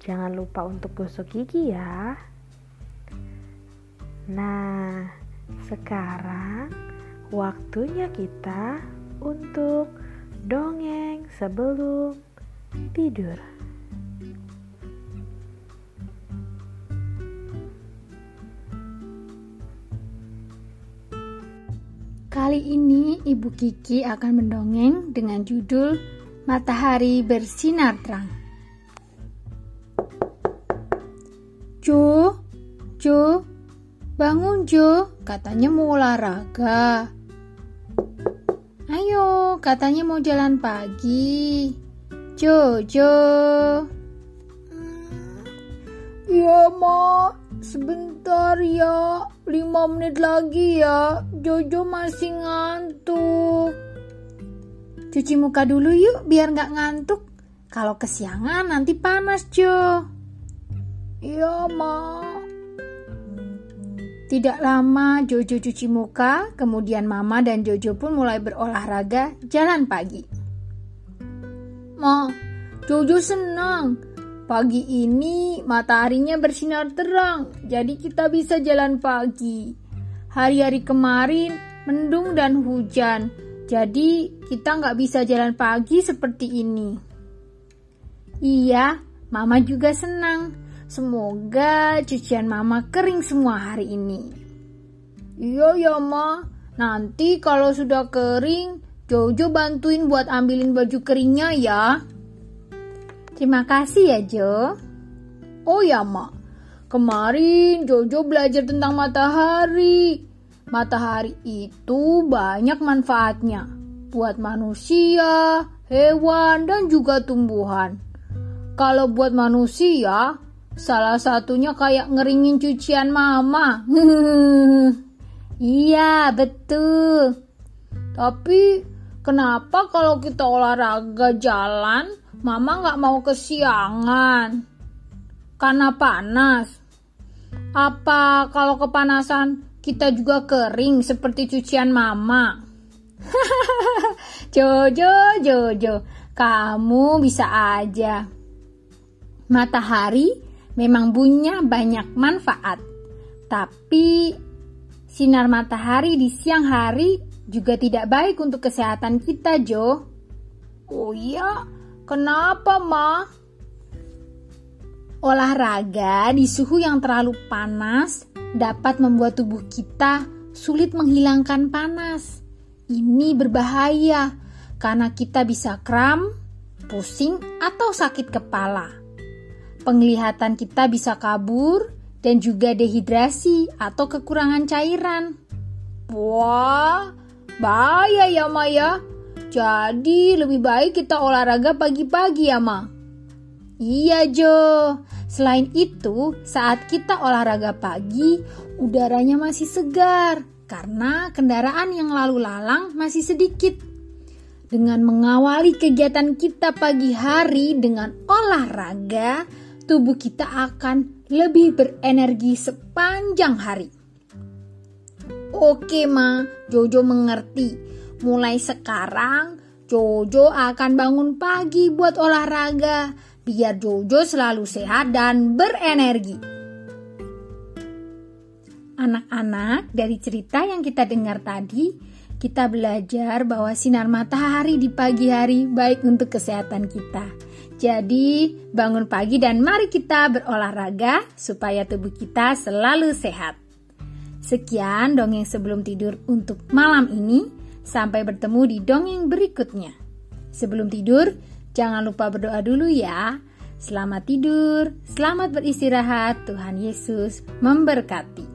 Jangan lupa untuk gosok gigi ya. Nah, sekarang waktunya kita untuk dongeng sebelum tidur. Kali ini Ibu Kiki akan mendongeng dengan judul Matahari Bersinar Terang. Jo, Jo, bangun Jo, katanya mau olahraga. Ayo, katanya mau jalan pagi. Jo, Jo. Ya, Ma, sebentar ya. Lima menit lagi ya. Jojo masih ngantuk. Cuci muka dulu yuk, biar nggak ngantuk. Kalau kesiangan nanti panas, Jo. Iya, Ma. Tidak lama Jojo cuci muka, kemudian Mama dan Jojo pun mulai berolahraga jalan pagi. Ma, Jojo senang. Pagi ini mataharinya bersinar terang, jadi kita bisa jalan pagi. Hari-hari kemarin mendung dan hujan, jadi kita nggak bisa jalan pagi seperti ini. Iya, Mama juga senang. Semoga cucian mama kering semua hari ini. Iya ya ma, nanti kalau sudah kering, Jojo bantuin buat ambilin baju keringnya ya. Terima kasih ya Jo. Oh ya ma, kemarin Jojo belajar tentang matahari. Matahari itu banyak manfaatnya buat manusia, hewan, dan juga tumbuhan. Kalau buat manusia, Salah satunya kayak ngeringin cucian mama. iya, betul. Tapi kenapa kalau kita olahraga jalan, mama nggak mau kesiangan? Karena panas. Apa kalau kepanasan kita juga kering seperti cucian mama? Jojo, Jojo, kamu bisa aja. Matahari memang punya banyak manfaat. Tapi sinar matahari di siang hari juga tidak baik untuk kesehatan kita, Jo. Oh iya, kenapa, Ma? Olahraga di suhu yang terlalu panas dapat membuat tubuh kita sulit menghilangkan panas. Ini berbahaya karena kita bisa kram, pusing, atau sakit kepala penglihatan kita bisa kabur dan juga dehidrasi atau kekurangan cairan. Wah, bahaya ya Maya. Jadi lebih baik kita olahraga pagi-pagi ya Ma. Iya Jo. Selain itu, saat kita olahraga pagi, udaranya masih segar karena kendaraan yang lalu lalang masih sedikit. Dengan mengawali kegiatan kita pagi hari dengan olahraga, tubuh kita akan lebih berenergi sepanjang hari. Oke, Ma, Jojo mengerti. Mulai sekarang, Jojo akan bangun pagi buat olahraga, biar Jojo selalu sehat dan berenergi. Anak-anak, dari cerita yang kita dengar tadi, kita belajar bahwa sinar matahari di pagi hari baik untuk kesehatan kita. Jadi, bangun pagi dan mari kita berolahraga supaya tubuh kita selalu sehat. Sekian dongeng sebelum tidur untuk malam ini. Sampai bertemu di dongeng berikutnya. Sebelum tidur, jangan lupa berdoa dulu ya. Selamat tidur, selamat beristirahat. Tuhan Yesus memberkati.